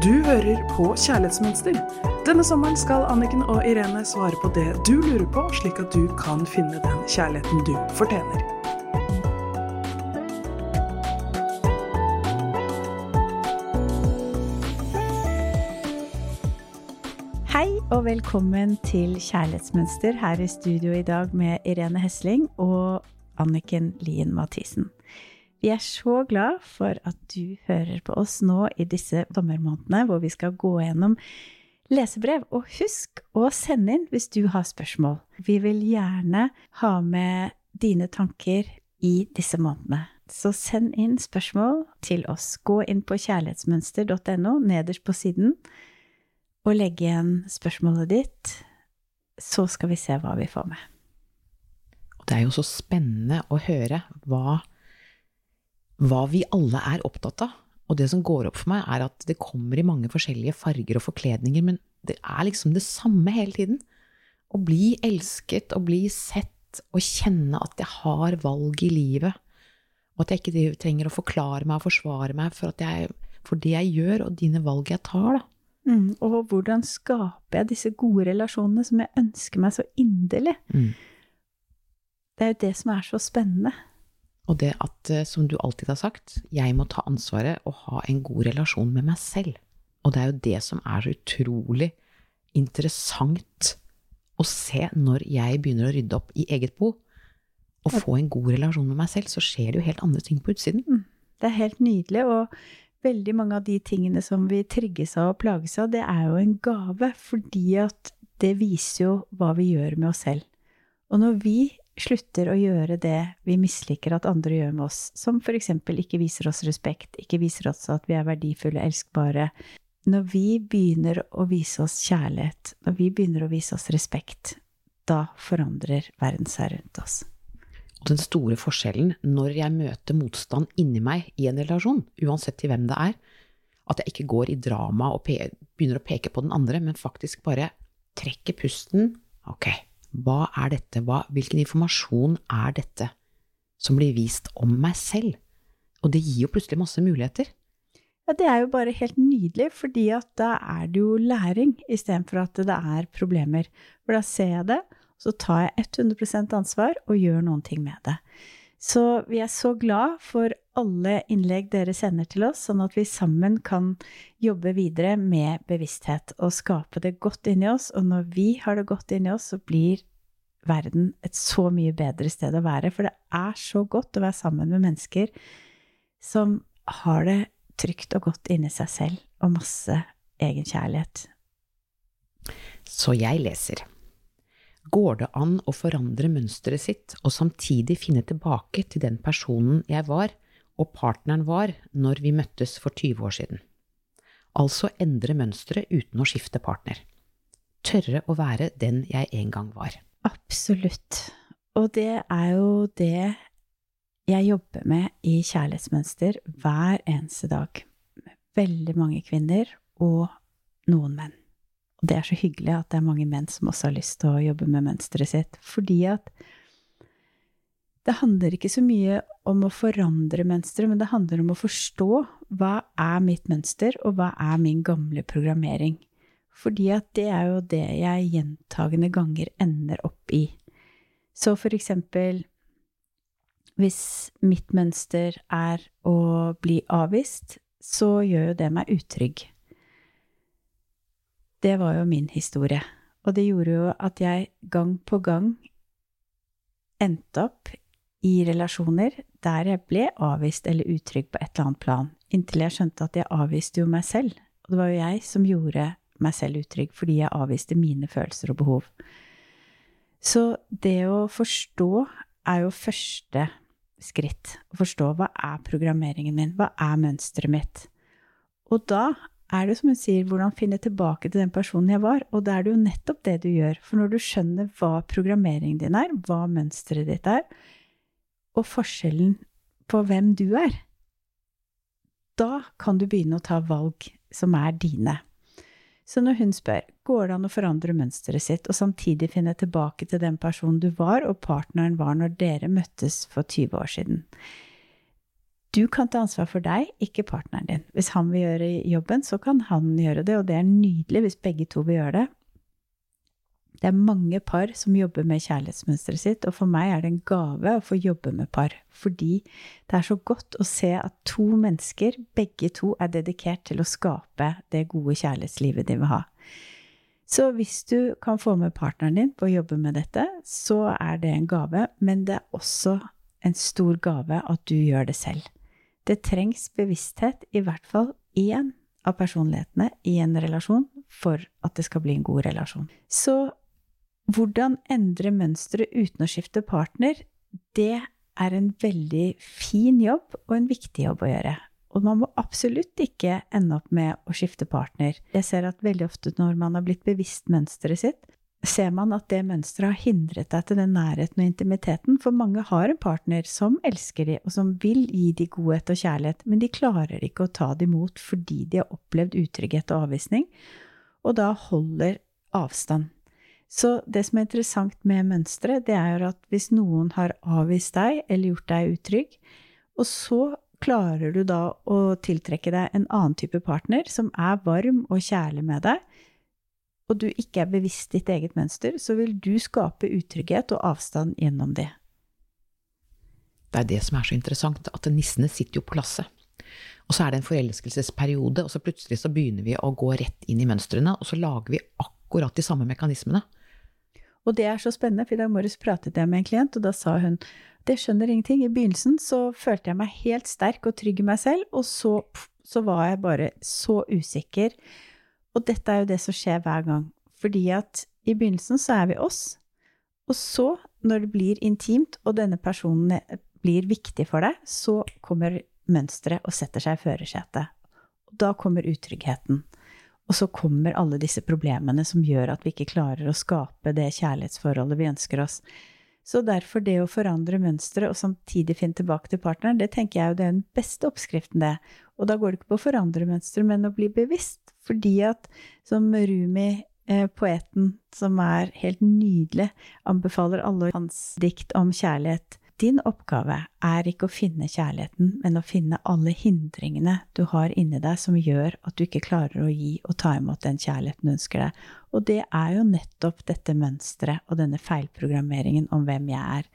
Du hører på Kjærlighetsmønster. Denne sommeren skal Anniken og Irene svare på det du lurer på, slik at du kan finne den kjærligheten du fortjener. Hei og velkommen til Kjærlighetsmønster her i studio i dag med Irene Hesling og Anniken Lien Mathisen. Vi er så glad for at du hører på oss nå i disse dommermånedene, hvor vi skal gå gjennom lesebrev. Og husk å sende inn hvis du har spørsmål. Vi vil gjerne ha med dine tanker i disse månedene. Så send inn spørsmål til oss. Gå inn på kjærlighetsmønster.no nederst på siden og legg igjen spørsmålet ditt. Så skal vi se hva vi får med. Det er jo så spennende å høre hva, hva vi alle er opptatt av. Og det som går opp for meg, er at det kommer i mange forskjellige farger og forkledninger, men det er liksom det samme hele tiden. Å bli elsket, å bli sett, og kjenne at jeg har valg i livet. Og at jeg ikke trenger å forklare meg og forsvare meg for, jeg, for det jeg gjør, og dine valg jeg tar, da. Mm, og hvordan skaper jeg disse gode relasjonene som jeg ønsker meg så inderlig? Mm. Det er jo det som er så spennende. Og det at, eh, som du alltid har sagt, jeg må ta ansvaret og ha en god relasjon med meg selv. Og det er jo det som er så utrolig interessant å se når jeg begynner å rydde opp i eget bo. Og få en god relasjon med meg selv, så skjer det jo helt andre ting på utsiden. Mm. Det er helt nydelig. og veldig mange av de tingene som vi trigges av og plages av, det er jo en gave, fordi at det viser jo hva vi gjør med oss selv. Og når vi slutter å gjøre det vi misliker at andre gjør med oss, som for eksempel ikke viser oss respekt, ikke viser oss at vi er verdifulle, elskbare Når vi begynner å vise oss kjærlighet, når vi begynner å vise oss respekt, da forandrer verden seg rundt oss. Den store forskjellen når jeg møter motstand inni meg i en relasjon, uansett til hvem det er, at jeg ikke går i drama og begynner å peke på den andre, men faktisk bare trekker pusten. Ok, hva er dette, hva, hvilken informasjon er dette som blir vist om meg selv? Og det gir jo plutselig masse muligheter. Ja, det er jo bare helt nydelig, fordi at da er det jo læring istedenfor at det er problemer. For da ser jeg det, så tar jeg 100% ansvar og gjør noen ting med det. Så vi er så glad for alle innlegg dere sender til oss, sånn at vi sammen kan jobbe videre med bevissthet og skape det godt inni oss. Og når vi har det godt inni oss, så blir verden et så mye bedre sted å være. For det er så godt å være sammen med mennesker som har det trygt og godt inni seg selv, og masse egenkjærlighet. Så jeg leser. Går det an å forandre mønsteret sitt og samtidig finne tilbake til den personen jeg var og partneren var når vi møttes for 20 år siden? Altså endre mønsteret uten å skifte partner. Tørre å være den jeg en gang var. Absolutt. Og det er jo det jeg jobber med i Kjærlighetsmønster hver eneste dag. Med veldig mange kvinner og noen menn. Og det er så hyggelig at det er mange menn som også har lyst til å jobbe med mønsteret sitt. Fordi at det handler ikke så mye om å forandre mønsteret, men det handler om å forstå hva er mitt mønster, og hva er min gamle programmering. Fordi at det er jo det jeg gjentagende ganger ender opp i. Så for eksempel hvis mitt mønster er å bli avvist, så gjør jo det meg utrygg. Det var jo min historie. Og det gjorde jo at jeg gang på gang endte opp i relasjoner der jeg ble avvist eller utrygg på et eller annet plan, inntil jeg skjønte at jeg avviste jo meg selv. Og det var jo jeg som gjorde meg selv utrygg, fordi jeg avviste mine følelser og behov. Så det å forstå er jo første skritt. Å forstå hva er programmeringen min, hva er mønsteret mitt? Og da er det som hun sier, hvordan finne tilbake til den personen jeg var. Og da er det jo nettopp det du gjør. For når du skjønner hva programmeringen din er, hva mønsteret ditt er, og forskjellen på hvem du er, da kan du begynne å ta valg som er dine. Så når hun spør går det an å forandre mønsteret sitt og samtidig finne tilbake til den personen du var og partneren var når dere møttes for 20 år siden, Du kan ta ansvar for deg, ikke partneren din. Hvis han vil gjøre jobben, så kan han gjøre det, og det er nydelig hvis begge to vil gjøre det. Det er mange par som jobber med kjærlighetsmønsteret sitt, og for meg er det en gave å få jobbe med par, fordi det er så godt å se at to mennesker, begge to, er dedikert til å skape det gode kjærlighetslivet de vil ha. Så hvis du kan få med partneren din på å jobbe med dette, så er det en gave, men det er også en stor gave at du gjør det selv. Det trengs bevissthet, i hvert fall én av personlighetene i en relasjon, for at det skal bli en god relasjon. Så hvordan endre mønsteret uten å skifte partner, det er en veldig fin jobb og en viktig jobb å gjøre. Og man må absolutt ikke ende opp med å skifte partner. Jeg ser at veldig ofte når man har blitt bevisst mønsteret sitt, ser man at det mønsteret har hindret deg til den nærheten og intimiteten, for mange har en partner som elsker de, og som vil gi de godhet og kjærlighet, men de klarer ikke å ta det imot fordi de har opplevd utrygghet og avvisning, og da holder avstand. Så det som er interessant med mønsteret, det er at hvis noen har avvist deg eller gjort deg utrygg, og så klarer du da å tiltrekke deg en annen type partner som er varm og kjærlig med deg, og du ikke er bevisst ditt eget mønster, så vil du skape utrygghet og avstand gjennom det. Det er det som er så interessant, at nissene sitter jo på lasset. Og så er det en forelskelsesperiode, og så plutselig så begynner vi å gå rett inn i mønstrene, og så lager vi akkurat de samme mekanismene. Og det er så spennende, for i dag morges pratet jeg med en klient, og da sa hun det skjønner ingenting. I begynnelsen så følte jeg meg helt sterk og trygg i meg selv, og så, så var jeg bare så usikker. Og dette er jo det som skjer hver gang. Fordi at i begynnelsen så er vi oss, og så, når det blir intimt, og denne personen blir viktig for deg, så kommer mønsteret og setter seg i førersetet. Da kommer utryggheten. Og så kommer alle disse problemene som gjør at vi ikke klarer å skape det kjærlighetsforholdet vi ønsker oss. Så derfor det å forandre mønsteret og samtidig finne tilbake til partneren, det tenker jeg jo det er den beste oppskriften, det. Og da går det ikke på å forandre mønsteret, men å bli bevisst. Fordi at, som Rumi, eh, poeten som er helt nydelig, anbefaler alle hans dikt om kjærlighet, din oppgave er ikke å finne kjærligheten, men å finne alle hindringene du har inni deg som gjør at du ikke klarer å gi og ta imot den kjærligheten du ønsker deg. Og det er jo nettopp dette mønsteret og denne feilprogrammeringen om hvem jeg er.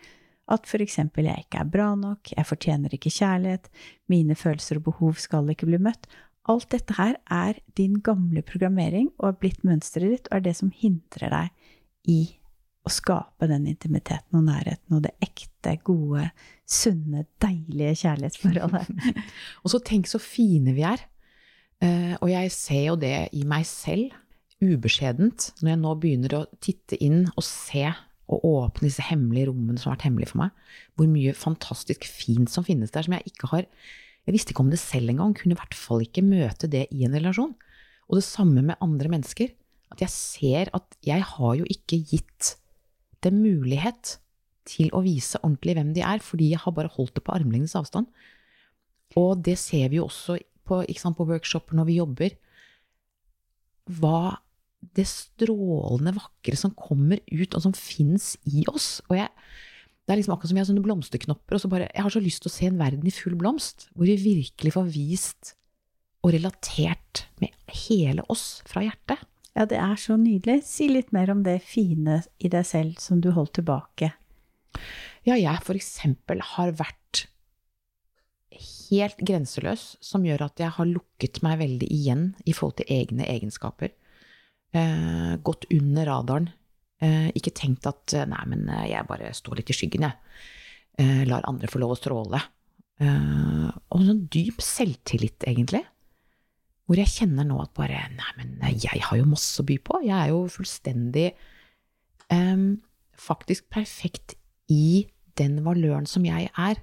At for eksempel jeg ikke er bra nok, jeg fortjener ikke kjærlighet, mine følelser og behov skal ikke bli møtt. Alt dette her er din gamle programmering og er blitt mønsteret ditt og er det som hindrer deg i å skape den intimiteten og nærheten og det ekte, gode, sunne, deilige kjærlighetsforholdet. og så tenk så fine vi er. Uh, og jeg ser jo det i meg selv, ubeskjedent, når jeg nå begynner å titte inn og se og åpne disse hemmelige rommene som har vært hemmelige for meg. Hvor mye fantastisk fint som finnes der, som jeg ikke har Jeg visste ikke om det selv engang, kunne i hvert fall ikke møte det i en relasjon. Og det samme med andre mennesker. At jeg ser at jeg har jo ikke gitt lite mulighet til å vise ordentlig hvem de er, fordi jeg har bare holdt det på armlengdes avstand. Og det ser vi jo også på, sant, på workshoper når vi jobber. Hva det strålende vakre som kommer ut, og som fins i oss. Og jeg, det er liksom akkurat som vi har sånne blomsterknopper, og så bare Jeg har så lyst til å se en verden i full blomst, hvor vi virkelig får vist og relatert med hele oss fra hjertet. Ja, det er så nydelig. Si litt mer om det fine i deg selv som du holdt tilbake. Ja, jeg for eksempel har vært helt grenseløs, som gjør at jeg har lukket meg veldig igjen i forhold til egne egenskaper. Eh, gått under radaren. Eh, ikke tenkt at eh, nei, men eh, jeg bare står litt i skyggen, jeg. Eh, lar andre få lov å stråle. Eh, og sånn dyp selvtillit, egentlig. Hvor jeg kjenner nå at bare Nei, men jeg har jo masse å by på. Jeg er jo fullstendig um, Faktisk perfekt i den valøren som jeg er.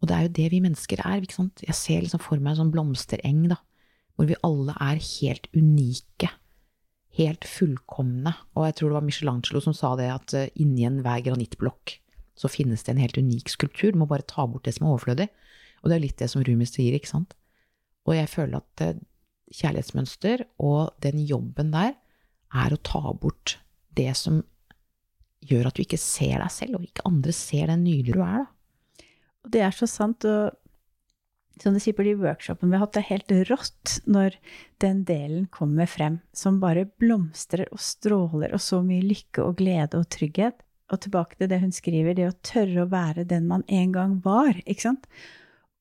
Og det er jo det vi mennesker er. ikke sant? Jeg ser liksom for meg en sånn blomstereng, da. Hvor vi alle er helt unike. Helt fullkomne. Og jeg tror det var Michelangelo som sa det, at uh, inni enhver granittblokk så finnes det en helt unik skulptur. Du må bare ta bort det som er overflødig. Og det er litt det som Rumi sier, ikke sant? Og jeg føler at uh, kjærlighetsmønster, og den jobben der er å ta bort det som gjør at du ikke ser deg selv, og ikke andre ser den nydelige du er, da. Det er så sant, og som du sier på de workshopene vi har hatt, det er helt rått når den delen kommer frem, som bare blomstrer og stråler, og så mye lykke og glede og trygghet. Og tilbake til det hun skriver, det å tørre å være den man en gang var, ikke sant?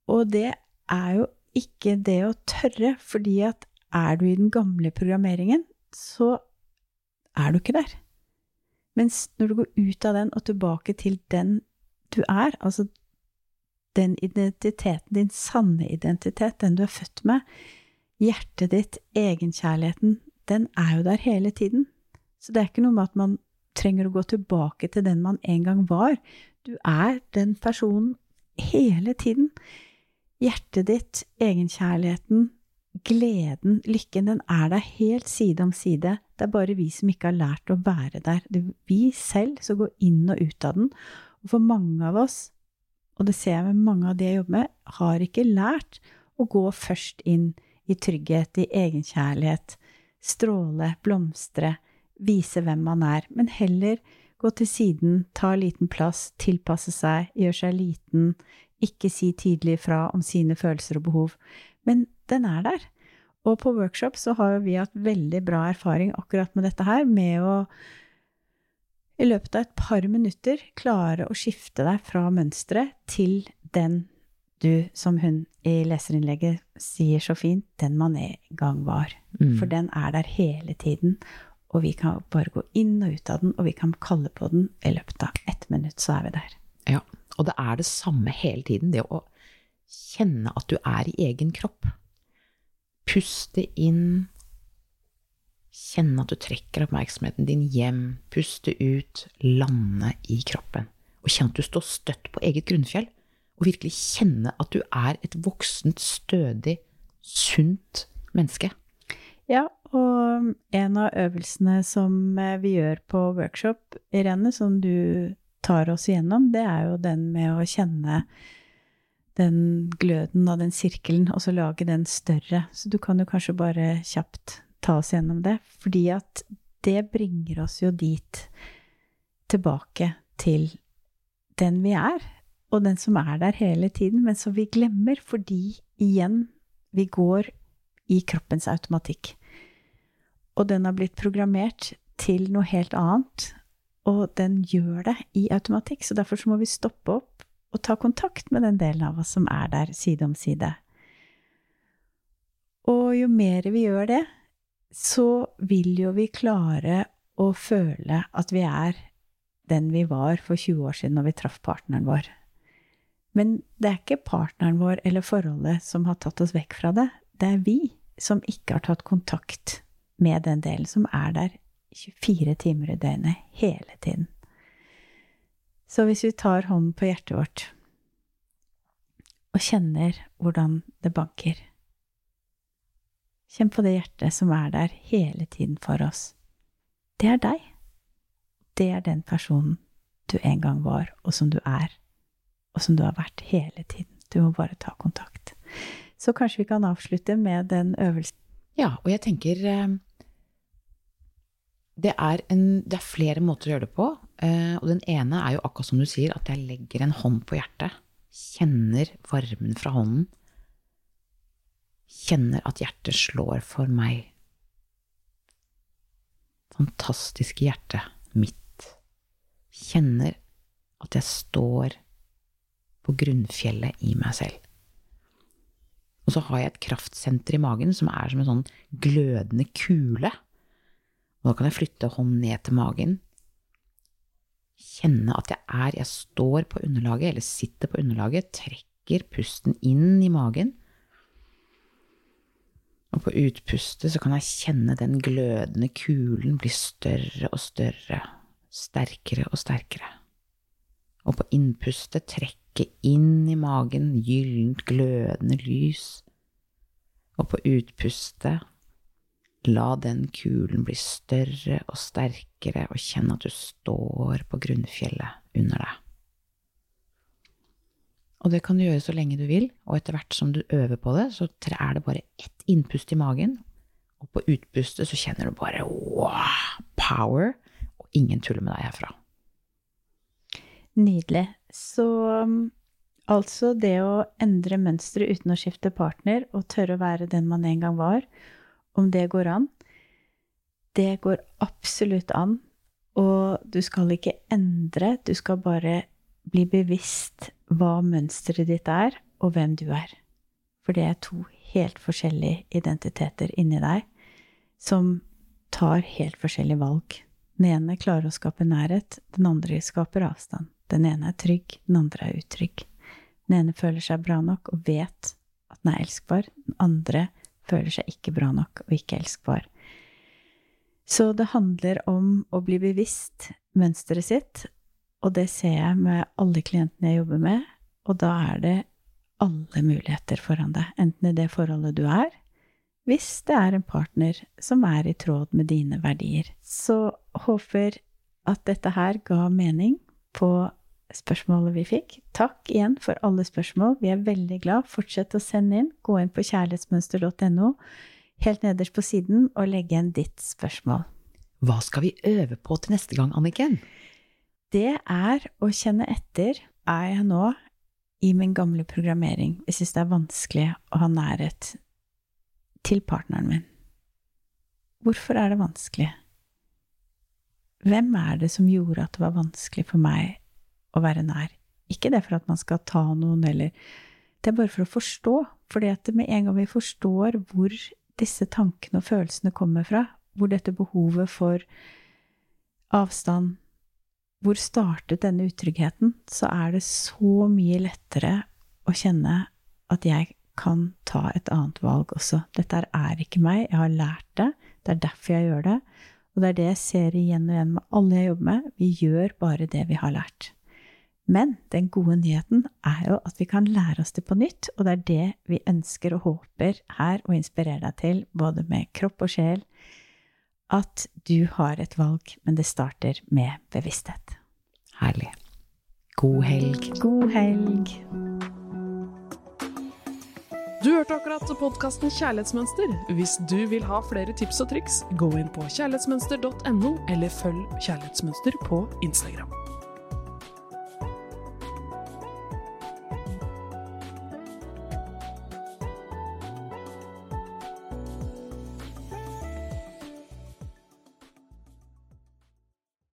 Og det er jo ikke det å tørre, fordi at er du i den gamle programmeringen, så er du ikke der. Mens når du går ut av den og tilbake til den du er, altså den identiteten, din sanne identitet, den du er født med, hjertet ditt, egenkjærligheten, den er jo der hele tiden. Så det er ikke noe med at man trenger å gå tilbake til den man en gang var. Du er den personen hele tiden. Hjertet ditt, egenkjærligheten, gleden, lykken, den er der helt side om side. Det er bare vi som ikke har lært å være der. Det er vi selv som går inn og ut av den. Og for mange av oss og det ser jeg med mange av de jeg jobber med, har ikke lært å gå først inn i trygghet, i egenkjærlighet, stråle, blomstre, vise hvem man er, men heller gå til siden, ta liten plass, tilpasse seg, gjøre seg liten, ikke si tydelig fra om sine følelser og behov. Men den er der. Og på workshop så har vi hatt veldig bra erfaring akkurat med dette her, med å i løpet av et par minutter klare å skifte deg fra mønsteret til den du, som hun i leserinnlegget sier så fint, den man en gang var. Mm. For den er der hele tiden. Og vi kan bare gå inn og ut av den, og vi kan kalle på den. I løpet av ett minutt så er vi der. Ja, og det er det samme hele tiden. Det å kjenne at du er i egen kropp. Puste inn Kjenne at du trekker oppmerksomheten din hjem, puste ut, lande i kroppen. Og kjenne at du står støtt på eget grunnfjell. Og virkelig kjenne at du er et voksent, stødig, sunt menneske. Ja, og en av øvelsene som eh, vi gjør på workshop, Irene, som du tar oss igjennom, det er jo den med å kjenne den gløden av den sirkelen, og så lage den større. Så du kan jo kanskje bare kjapt ta oss gjennom det, fordi at det bringer oss jo dit tilbake til den vi er, og den som er der hele tiden, men som vi glemmer fordi, igjen, vi går i kroppens automatikk. Og den har blitt programmert til noe helt annet, og den gjør det i automatikk, så derfor så må vi stoppe opp og ta kontakt med den delen av oss som er der side om side. Og jo mer vi gjør det, så vil jo vi klare å føle at vi er den vi var for 20 år siden når vi traff partneren vår. Men det er ikke partneren vår eller forholdet som har tatt oss vekk fra det. Det er vi som ikke har tatt kontakt med den delen som er der 24 timer i døgnet hele tiden. Så hvis vi tar hånden på hjertet vårt og kjenner hvordan det banker Kjenn på det hjertet som er der hele tiden for oss. Det er deg. Det er den personen du en gang var, og som du er, og som du har vært hele tiden. Du må bare ta kontakt. Så kanskje vi kan avslutte med den øvelsen. Ja, og jeg tenker eh, det er, en, det er flere måter å gjøre det på. Eh, og den ene er jo akkurat som du sier, at jeg legger en hånd på hjertet. Kjenner varmen fra hånden kjenner at hjertet slår for meg. Fantastiske hjerte mitt. Kjenner at jeg står på grunnfjellet i meg selv. Og så har jeg et kraftsenter i magen som er som en sånn glødende kule. Da kan jeg flytte hånd ned til magen. Kjenne at jeg er Jeg står på underlaget, eller sitter på underlaget, trekker pusten inn i magen og på utpustet så kan jeg kjenne den glødende kulen bli større og større, sterkere og sterkere. Og på innpustet trekke inn i magen gyllent glødende lys. Og på utpustet la den kulen bli større og sterkere, og kjenne at du står på grunnfjellet under deg. Og det kan du gjøre så lenge du vil, og etter hvert som du øver på det, så er det bare ett innpust i magen, og på utpustet så kjenner du bare wow, power, og ingen tuller med deg herfra. Nydelig. Så um, Altså det å endre mønsteret uten å skifte partner og tørre å være den man en gang var, om det går an. Det går absolutt an, og du skal ikke endre, du skal bare bli bevisst hva mønsteret ditt er, og hvem du er. For det er to helt forskjellige identiteter inni deg som tar helt forskjellige valg. Den ene klarer å skape nærhet, den andre skaper avstand. Den ene er trygg, den andre er utrygg. Den ene føler seg bra nok og vet at den er elskbar. Den andre føler seg ikke bra nok og ikke elskbar. Så det handler om å bli bevisst mønsteret sitt, og det ser jeg med alle klientene jeg jobber med, og da er det alle muligheter foran deg, enten i det forholdet du er, hvis det er en partner som er i tråd med dine verdier. Så håper at dette her ga mening på spørsmålet vi fikk. Takk igjen for alle spørsmål. Vi er veldig glad. Fortsett å sende inn. Gå inn på kjærlighetsmønster.no, helt nederst på siden, og legge igjen ditt spørsmål. Hva skal vi øve på til neste gang, Anniken? Det er å kjenne etter. Er jeg nå i min gamle programmering? Jeg syns det er vanskelig å ha nærhet til partneren min. Hvorfor er det vanskelig? Hvem er det som gjorde at det var vanskelig for meg å være nær? Ikke det for at man skal ta noen, eller Det er bare for å forstå. For med en gang vi forstår hvor disse tankene og følelsene kommer fra, hvor dette behovet for avstand Hvor startet denne utryggheten? Så er det så mye lettere å kjenne at jeg kan ta et annet valg også. Dette er ikke meg, jeg har lært det, det er derfor jeg gjør det. Og det er det jeg ser igjen og igjen med alle jeg jobber med, vi gjør bare det vi har lært. Men den gode nyheten er jo at vi kan lære oss det på nytt, og det er det vi ønsker og håper her å inspirere deg til, både med kropp og sjel, at du har et valg, men det starter med bevissthet. Herlig. God helg. God helg. Du hørte akkurat podkasten Kjærlighetsmønster. Hvis du vil ha flere tips og triks, gå inn på kjærlighetsmønster.no, eller følg Kjærlighetsmønster på Instagram.